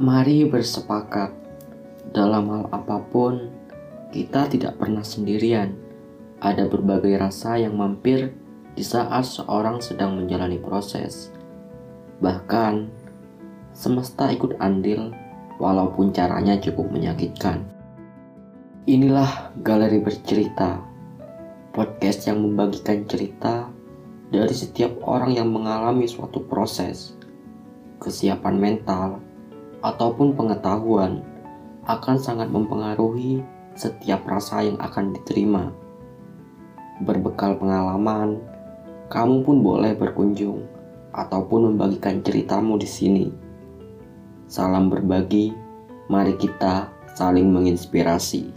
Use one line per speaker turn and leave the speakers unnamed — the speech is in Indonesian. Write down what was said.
Mari bersepakat, dalam hal apa pun, kita tidak pernah sendirian. Ada berbagai rasa yang mampir di saat seorang sedang menjalani proses. Bahkan, semesta ikut andil walaupun caranya cukup menyakitkan. Inilah Galeri Bercerita, podcast yang membagikan cerita dari setiap orang yang mengalami suatu proses, kesiapan mental, ataupun pengetahuan akan sangat mempengaruhi setiap rasa yang akan diterima. Berbekal pengalaman, kamu pun boleh berkunjung ataupun membagikan ceritamu di sini. Salam berbagi, mari kita saling menginspirasi.